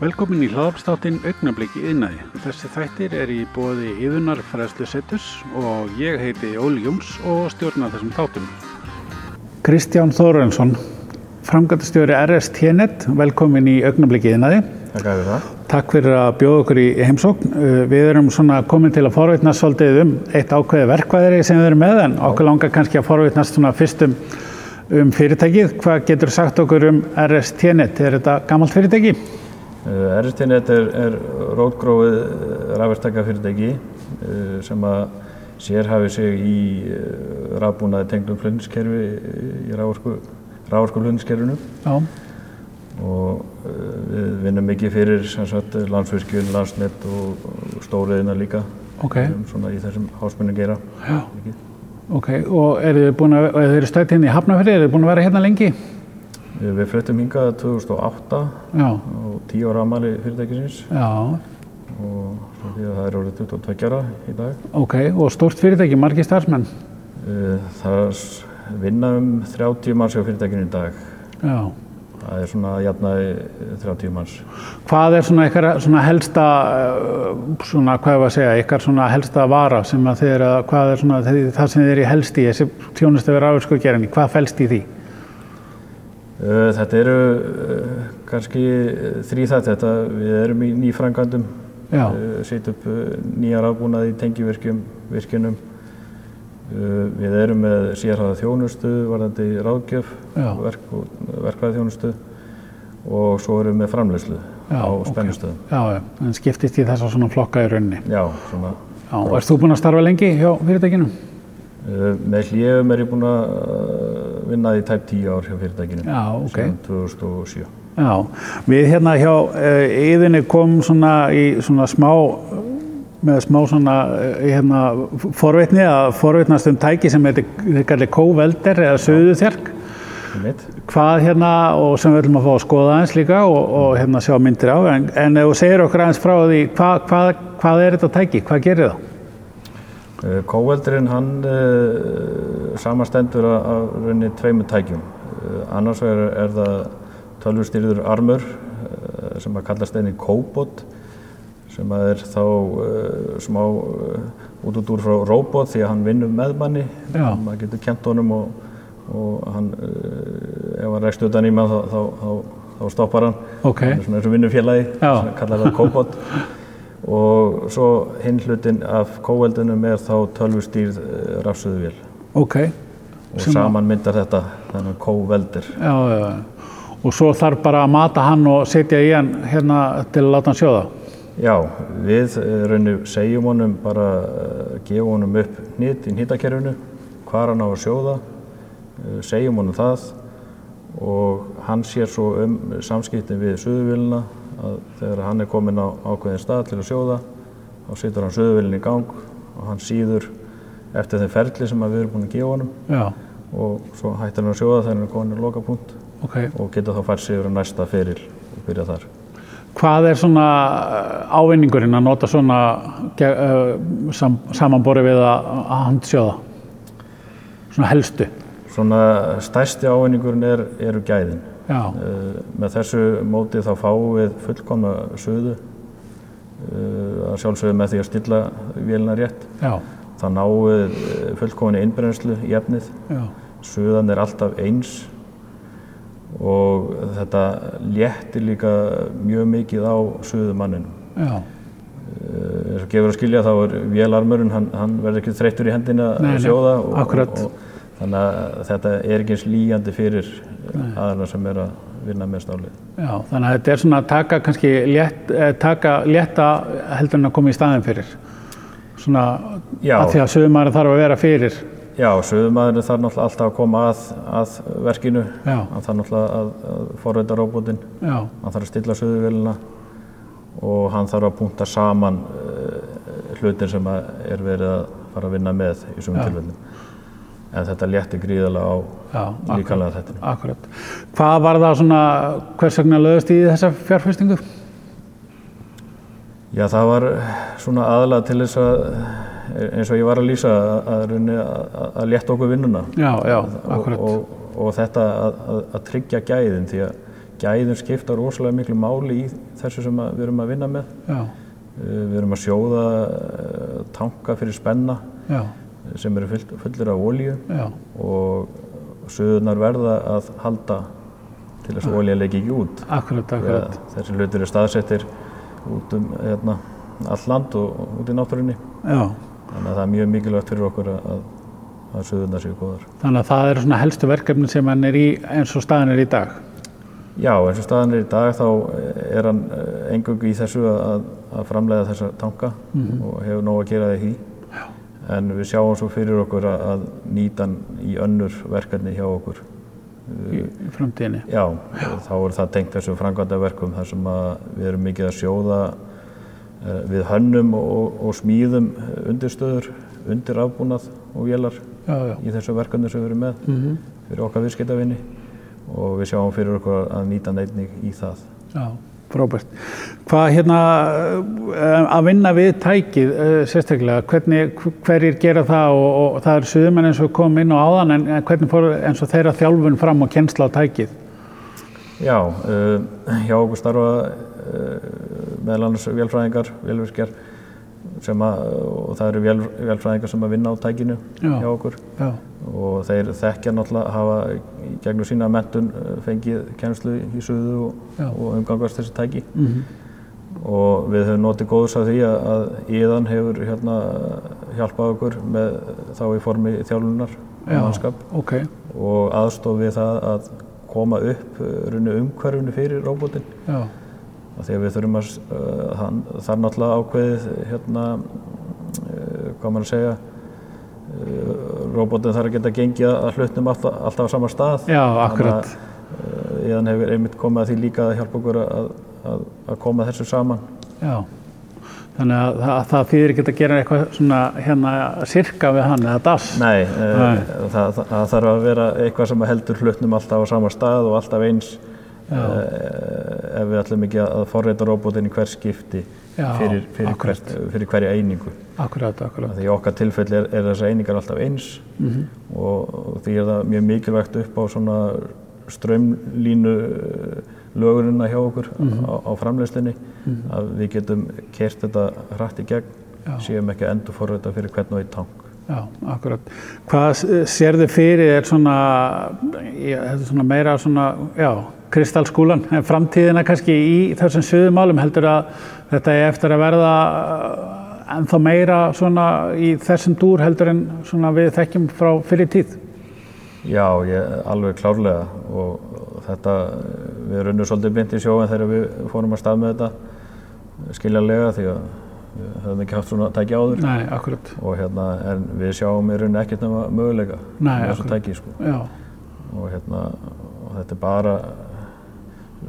Velkomin í hlaðarpstáttinn Augnabliki yðnaði. Þessi þættir er í bóði yðunar fræðslu setus og ég heiti Óli Jóns og stjórna þessum þáttum. Kristján Þórensson, framgættastjóri RST-net, velkomin í Augnabliki yðnaði. Takk fyrir það. Takk fyrir að bjóða okkur í heimsókn. Uh, Við erum svona komin til að forveitnast svolítið um eitt ákveði verkvæðri sem við erum með en okkur langar kannski að forveitnast svona fyrst um, um fyrirtækið. Hvað getur sagt okkur um RST-net? Er þetta gammalt fyrirtæki? Uh, RST-net er, er rótgróið rafverstaka fyrirtæki uh, sem að sérhafi sig í rafbúnaði tenglum flunniskerfi í rávorku flunniskerfinu Já. og við vinnum mikið fyrir landsfyrskjun, landsnett og, stóriðina líka Ok, um, svona í þessum hásmunni gera. já, ok. Og eru þið búin að, og þið eru stætt hérna í Hafnafjörði, eru þið búin að vera hérna lengi? Við, fluttum hingað 2008 Já, og 10 ára amali fyrirtækisins og það er orðið 22 ára í dag. ok. Og stórt fyrirtæki, margir starfsmenn? Uh, Það vinna um 30 manns á fyrirtækinu í dag. Já. Það er svona að jafnaði 30 manns. Hvað er svona ykkar svona helsta, uh, svona hvað er að segja, ykkar svona helsta vara sem að þið er að, hvað er svona það sem þið er í helst í, þessi tjónustu við ráðurskugerinni, hvað felst í því? Uh, Þetta eru uh, kannski þrýþætt þetta. Við erum í nýfrangandum, setja upp nýjar afbúnaði í tengivirkjum, virkjunum. Uh, Við erum með sérhæða þjónustu, varðandi ráðgjöf, verk, verkvæði þjónustu og svo erum við með framleyslu á spennustöðum. já, já, en skiptist í þessa svona flokka í rauninni. Já, svona. Já, og erst þú búinn að starfa lengi hjá fyrirtækinu? Með hljöfum er ég búinn að vinna í tæp 10 ár hjá fyrirtækinu. Já, ok. Síðan 2007. Já, við hérna hjá yðinni kom svona í svona smá með smá svona uh, hérna forvitni að forvitnast um tæki sem heitir, þið kallir kóvelder eða söðuþjark Mitt. hvað hérna og sem við ætlum að fá að skoða aðeins líka og, og hérna sjá myndir á en, en ef þú segir okkur aðeins frá því hvað, hvað, hvað er þetta tæki, hvað gerir það? Kóveldurinn hann uh, samastendur af, rauninni tveimur tækjum. Uh, annars vegar er það tölvustýrður armur uh, sem að kallast einnig kóbot sem að er þá uh, smá uh, út út úr frá robot því að hann vinnur með manni. Já. Maður getur kent honum og, og hann, uh, ef hann rekst utan í mann þá, þá, þá, þá stoppar hann. Ok, Hann er svona eins og vinnufélagi, sem kallar það kóbot. og svo hinn hlutin af kóveldunum er þá tölvustýrð rafsöðuvél ok og Sem að- saman myndar þetta þannig kóveldur. já, já, já. og svo þarf bara að mata hann og setja í hann hérna til að láta hann sjóða Já, við uh, rauninu segjum honum bara, uh, gefum honum upp hnýtt í hnýttakerfinu, hvar hann á að sjóða, uh, segjum honum það og hann sér svo um samskiptin við suðuvélina að þegar hann er komin á ákveðin stað til að sjóða þá setur hann suðuvélina í gang og hann síður eftir þeim ferli sem við erum búin að gefa honum. Já, og svo hættir hann að sjóða þegar hann er komin í lokapunkt. Ok. Og geta þá fært sig yfir næsta feril og byrja þar. hvað er svona uh, ávinningurinn að nota svona uh, sam, samanbori við að, handsjóða? Svona helstu? Svona stærsti ávinningurinn er, eru gæðin. já, Uh, með þessu móti þá fáum við fullkomna suðu uh, að sjálfsögðu með því að stilla vélina rétt. já, Það við uh, fullkominni innbrennslu í efnið. já Suðan er alltaf eins og þetta léttir líka mjög mikið á suðumanninum. Uh, eins og gefur að skilja þá er vélarmurinn, hann, hann verður ekki þreyttur í hendina Nei, að nei, sjóða og, akkurat. og, og þannig að þetta er ekki eins líjandi fyrir aðalega sem er að vinna með stálið. já þannig að þetta er svona að taka kannski létt, eh, taka létta heldur en að koma í staðin fyrir svona Já. að því að sögumæri þarf að vera fyrir Já, sögumæðurinn þarf náttúrulega alltaf að koma að, að verkinu, hann þarf náttúrulega að, að forrita róbotinn, já, hann þarf að stilla söguvélina og hann þarf að punta saman uh, hlutin sem er verið að fara að vinna með í Já. tilfellum. En þetta léttir gríðarlega á já líkanlega þetta. akkurat hvað var það svona, hvers vegna lögðust í þessa fjárfestingu? Já, það var svona aðalega til þess að, eins og ég var að lýsa, að, að, að, létta okkur vinnuna. Já, já, og, akkurat. og, og þetta að, tryggja gæðin því að gæðin skipta rosalega miklu máli í þessu sem við erum að vinna með. já, Uh, Við erum að sjóða tanka fyrir spenna já, sem eru full, fullir af olíu. Já, og suðunar verða að halda til þess að olíja leiki ekki út. akkurat, akkurat. Þessi hlutir eru staðsettir út um hérna, all land og, og út í náttúrunni. Þannig að það er mjög mikilvægt fyrir okkur að, að, suðunar séu góðar. þannig að það eru svona helstu verkefni sem hann er í eins og staðan er í dag. Já, eins og staðan er í dag þá er hann engungu í þessu að, að framleiða þessa tanka og hefur nóg að gera það í. En við sjáum svo fyrir okkur að, að nýta hann í önnur verkefni hjá okkur. Í, í framtíðinni. Já, þá er það tengt þessum framkvæmdaverkum þar sem við erum mikið að sjóða eh, við hönnum og, og smíðum undirstöður, undir afbúnað og vélar Já, já. í þessu verkefni sem við erum með Mm fyrir okkar viðskiptavinni og við sjáum fyrir okkur að nýta hann einnig í það. Já, frábært. Hvað hérna eh, að vinna við tækið eh, sérstaklega, hvernig, hverjir gera það og, og það er suðumenn eins og kom inn á áðan en hvernig fór eins og þeirra þjálfun fram og kennsla á tækið? Já, uh, hjá okkur starfa uh, meðal annars vélfræðingar, vélvirkjar sem að, og það eru vél, vélfræðingar sem að vinna á tækinu Já. hjá okkur. Já, og þeir þekkja náttúrulega hafa í gegnum sína mentun uh, fengið kennslu í suðu og, og umgangast þessi tæki. Mm og við höfum notið góðs af því að, að Íðan hefur hérna hjálpað okkur með þá í formi þjálfunar og já, mannskap. Ok, og aðstof við það að koma upp uh, runni umhverfinu fyrir róbótinn að við þurfum að það er náttúrulega ákveðið hérna hvað maður að segja róbótinn þarf að geta gengið að hlutnum alltaf, alltaf á sama stað já, akkurat, uh, Íðan hefur einmitt komið að því líka að hjálpa okkur að, að, að koma þessu saman já. Þannig að það, það þýðir ekki að gera eitthvað svona hérna sirka við hann eða dass. Nei, Nei. Það, það, þarf að vera eitthvað sem heldur hlutnum alltaf á sama stað og alltaf eins ef við ætlum ekki að forreita róbótinn í hver skipti Já, fyrir, fyrir, akkurat. hvert, fyrir hverja einingu Akkurat, akkurat. Því okkar tilfelli er, er þessar einingar alltaf eins Mm og, og því er það mjög mikilvægt upp á svona strömlínu lögurina hjá okkur Mhm. á, á framleiðslinni að við getum kert þetta hratt í gegn Já. séum ekki að endur forröða fyrir hvern og einn tank. Já, akkurat. Hvað sér þið fyrir er svona, já, þetta er svona meira svona, já, kristalskúlan, en framtíðina kannski í þessum suðumálum heldur að þetta er eftir að verða uh, ennþá meira svona í þessum dúr heldur en svona við þekkjum frá fyrir tíð. Já, ég, alveg klárlega og, þetta, við runnum svolítið blind í sjóin þegar við fórum að stað með þetta skiljanlega því að við höfum ekki haft svona tæki áður Nei, akkurat. og hérna, en við sjáum í rauninni ekkert nema möguleika Nei, akkurat. tæki sko. Já, og hérna, og þetta er bara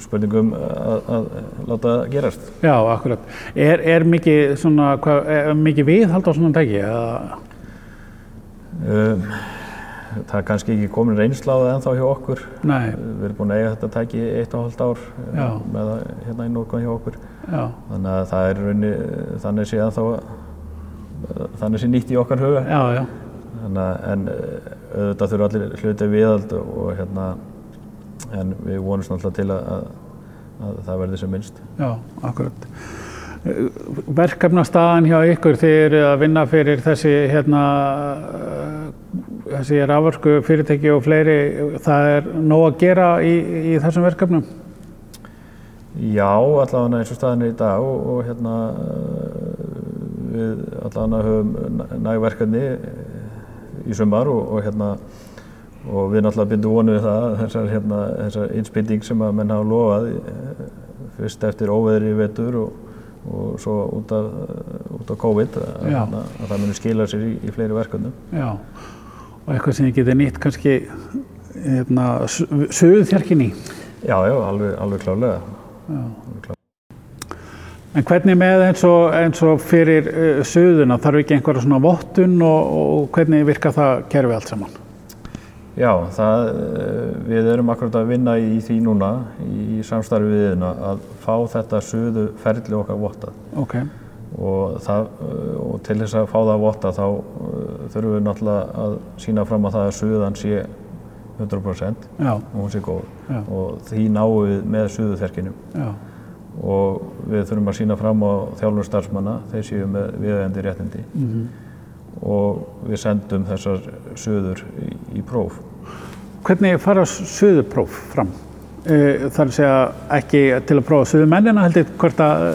spurningum að, að láta gerast. já, akkurat. Er, er mikið svona, hvað, er mikið viðhald á svona tæki? Um, það er kannski ekki komin það ennþá hjá okkur. nei, Við erum búin að eiga þetta tæki eitt og hálft ár eh, Já. með það hérna í Norgan hjá okkur. já, Þannig að það er í rauninni, þannig sé ennþá, þannig sé nýtt í okkar huga. já, já, Þannig að, en auðvitað þurfa allir hlutið viðhald og hérna, en við vonumst náttúrulega til að, að, að það verði sem minnst. já, akkurat. Verkefnastaðan hjá ykkur, eru að vinna fyrir þessi, hérna, uh, þessi rafvörsku fyrirtæki og fleiri, það er nóg að gera í, í þessum verkefnum? Já, allavega eins og staðin er í dag og, og hérna eh, við allavega höfum nægverkefni í sumar og, og hérna og við náttúrulega bindum vonið við það þessar, hérna, þessar innspýting sem að menn hafa lofað eh, fyrst eftir óveðri vetur og, og svo út af, út af COVID að, hérna, að það muni skila sér í, í fleiri verkefnum. Já, og eitthvað sem þið getið nýtt kannski, hérna, suðuþjarkin í. Já, já, alveg, alveg klálega. Já. En hvernig með eins og, eins og fyrir uh, suðuna, þarf ekki einhverja svona vottun og, og hvernig virkar það kerfi allt saman? Já, það, eh, við erum akkurat að vinna í því núna í samstarfi við þeirna að fá þetta suðu ferli okkar vottað. Ok, og, það, eh, og til þess að fá það vottað þá eh, þurfum við náttúrulega að sína fram að það að suðan sé 100% Já, og hún sé góð. Já. og því náum við með suðuþerkinu. Já, og við þurfum að sína fram á þjálfur starfsmanna, þeir séu með viðeigandi réttindi. Mhm. og við sendum þessar suður í, í próf. Hvernig fara suðupróf fram? Uh, það er að segja ekki til að prófa suðumennina heldur hvort að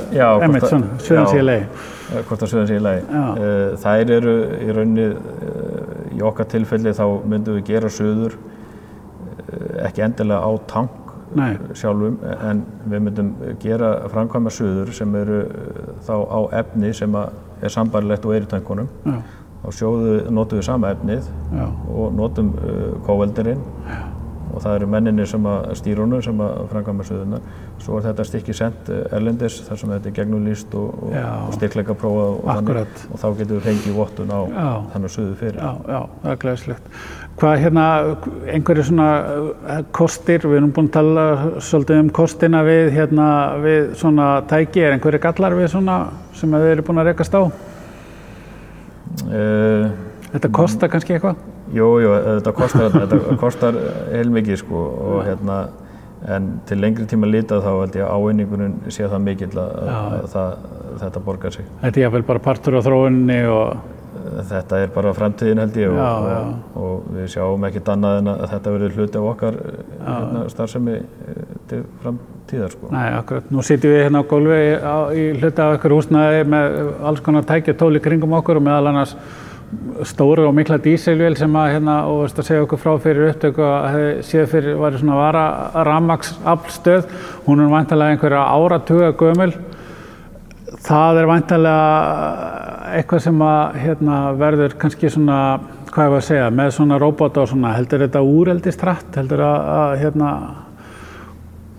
suðan já. sé leið. Eh, Hvort að suðan sé í. Eh, Þær eru í rauninni, eh, í okkar tilfelli þá myndum við gera suður eh, ekki endilega á tank Nei, sjálfum en við myndum gera framkvæma suður sem eru eh, þá á efni sem er sambarilegt og er í tankunum. já, Þá sjóðu, notum við sama efnið já, og notum uh, kóveldirinn og það eru menninir sem að stýrunum sem að framkvæma suðunar. Svo er þetta stykki sendt uh, erlendis þar sem þetta er gegnumlýst og, og, og styrkleika prófa og, Akkurat. og þá getum við fengið vottun á Já. þannig suðu fyrir. já, já, það er glæðislegt. Hvað hérna, einhverju svona uh, kostir, við erum búin að tala svolítið um kostina við, hérna, við svona tæki, er einhverju gallar við svona sem við erum búin að rekast á? Uh, Þetta kostar kannski eitthvað? jú, jú, þetta kostar, þetta kostar heilmikið sko og hérna en til lengri tíma lítið þá held ég að ávinningunum sé það mikill að, að það, þetta borgar sig. Þetta er jáfnvel bara partur á þróunni og Þetta er bara framtíðin held ég og, Já, já. og, og við sjáum ekkert annað en að þetta verður hluti af okkar hérna, starfsemi eh, til framtíðar sko. Nei, akkurat. Nú sitjum við hérna á gólfi í hluta af ykkur húsnaði með alls konar tæki og tóli kringum okkur og meðal annars stóru og mikla dísilvél sem að hérna og veist að segja okkur frá fyrir upptöku að hefði séð fyrir væri svona vara ramax aflstöð. Hún er vantarlega einhverja áratuga gömul. Það er vantarlega eitthvað sem að hérna, verður kannski svona, hvað ég var að segja, með svona róbóta og svona, heldur þetta úreldist hratt, heldur að, að hérna,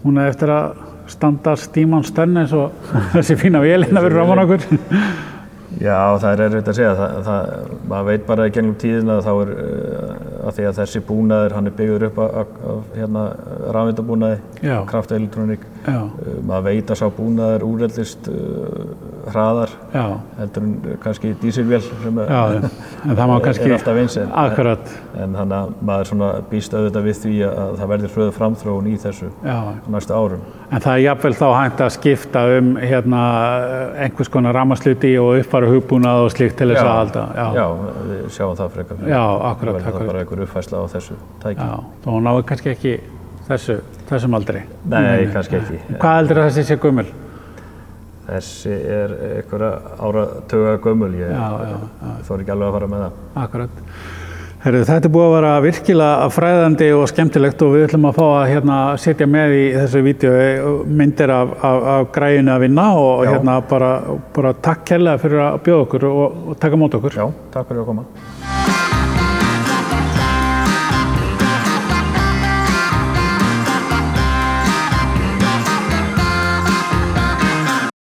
hún er eftir að standa stíman stönn eins og þessi fína vélina fyrir ráman okkur. Já, það er erfitt að segja. Það, það, maður veit bara í gennum tíðina að þá er uh, að því að þessi búnaður hann er byggður upp af, hérna, rafvindabúnaði, kraftelektroník. Uh, maður veit að sá búnaður úreldist uh, hraðar já, heldur en kannski dísilvél sem er, já, en það má kannski, er alltaf eins. En, En þannig að maður svona býst auðvitað við því að það verður hröðu framþróun í þessu já. næstu árum. En það er jafnvel þá hægt að skipta um hérna einhvers konar ramasluti og uppfara hugbúnað og slíkt til þess að halda. já, við sjáum það frekar. Já, akkurat, það akkurat. bara einhver uppfæsla á þessu tæki. Já, þá náðu kannski ekki þessu, þessum aldri. Nei, kannski ekki. Hvað heldur þessi sé gummul? Þessi er einhverja áratuga gömul, ég þóri ekki alveg að fara með það. Akkurat. Herru, þetta er búið að vera virkilega fræðandi og skemmtilegt og við ætlum að fá að hérna, setja með í þessu vídeo myndir af, af, af græjunu að vinna og hérna bara, bara takk kærlega fyrir að bjóða okkur og, og taka mót okkur. Já, takk fyrir að koma.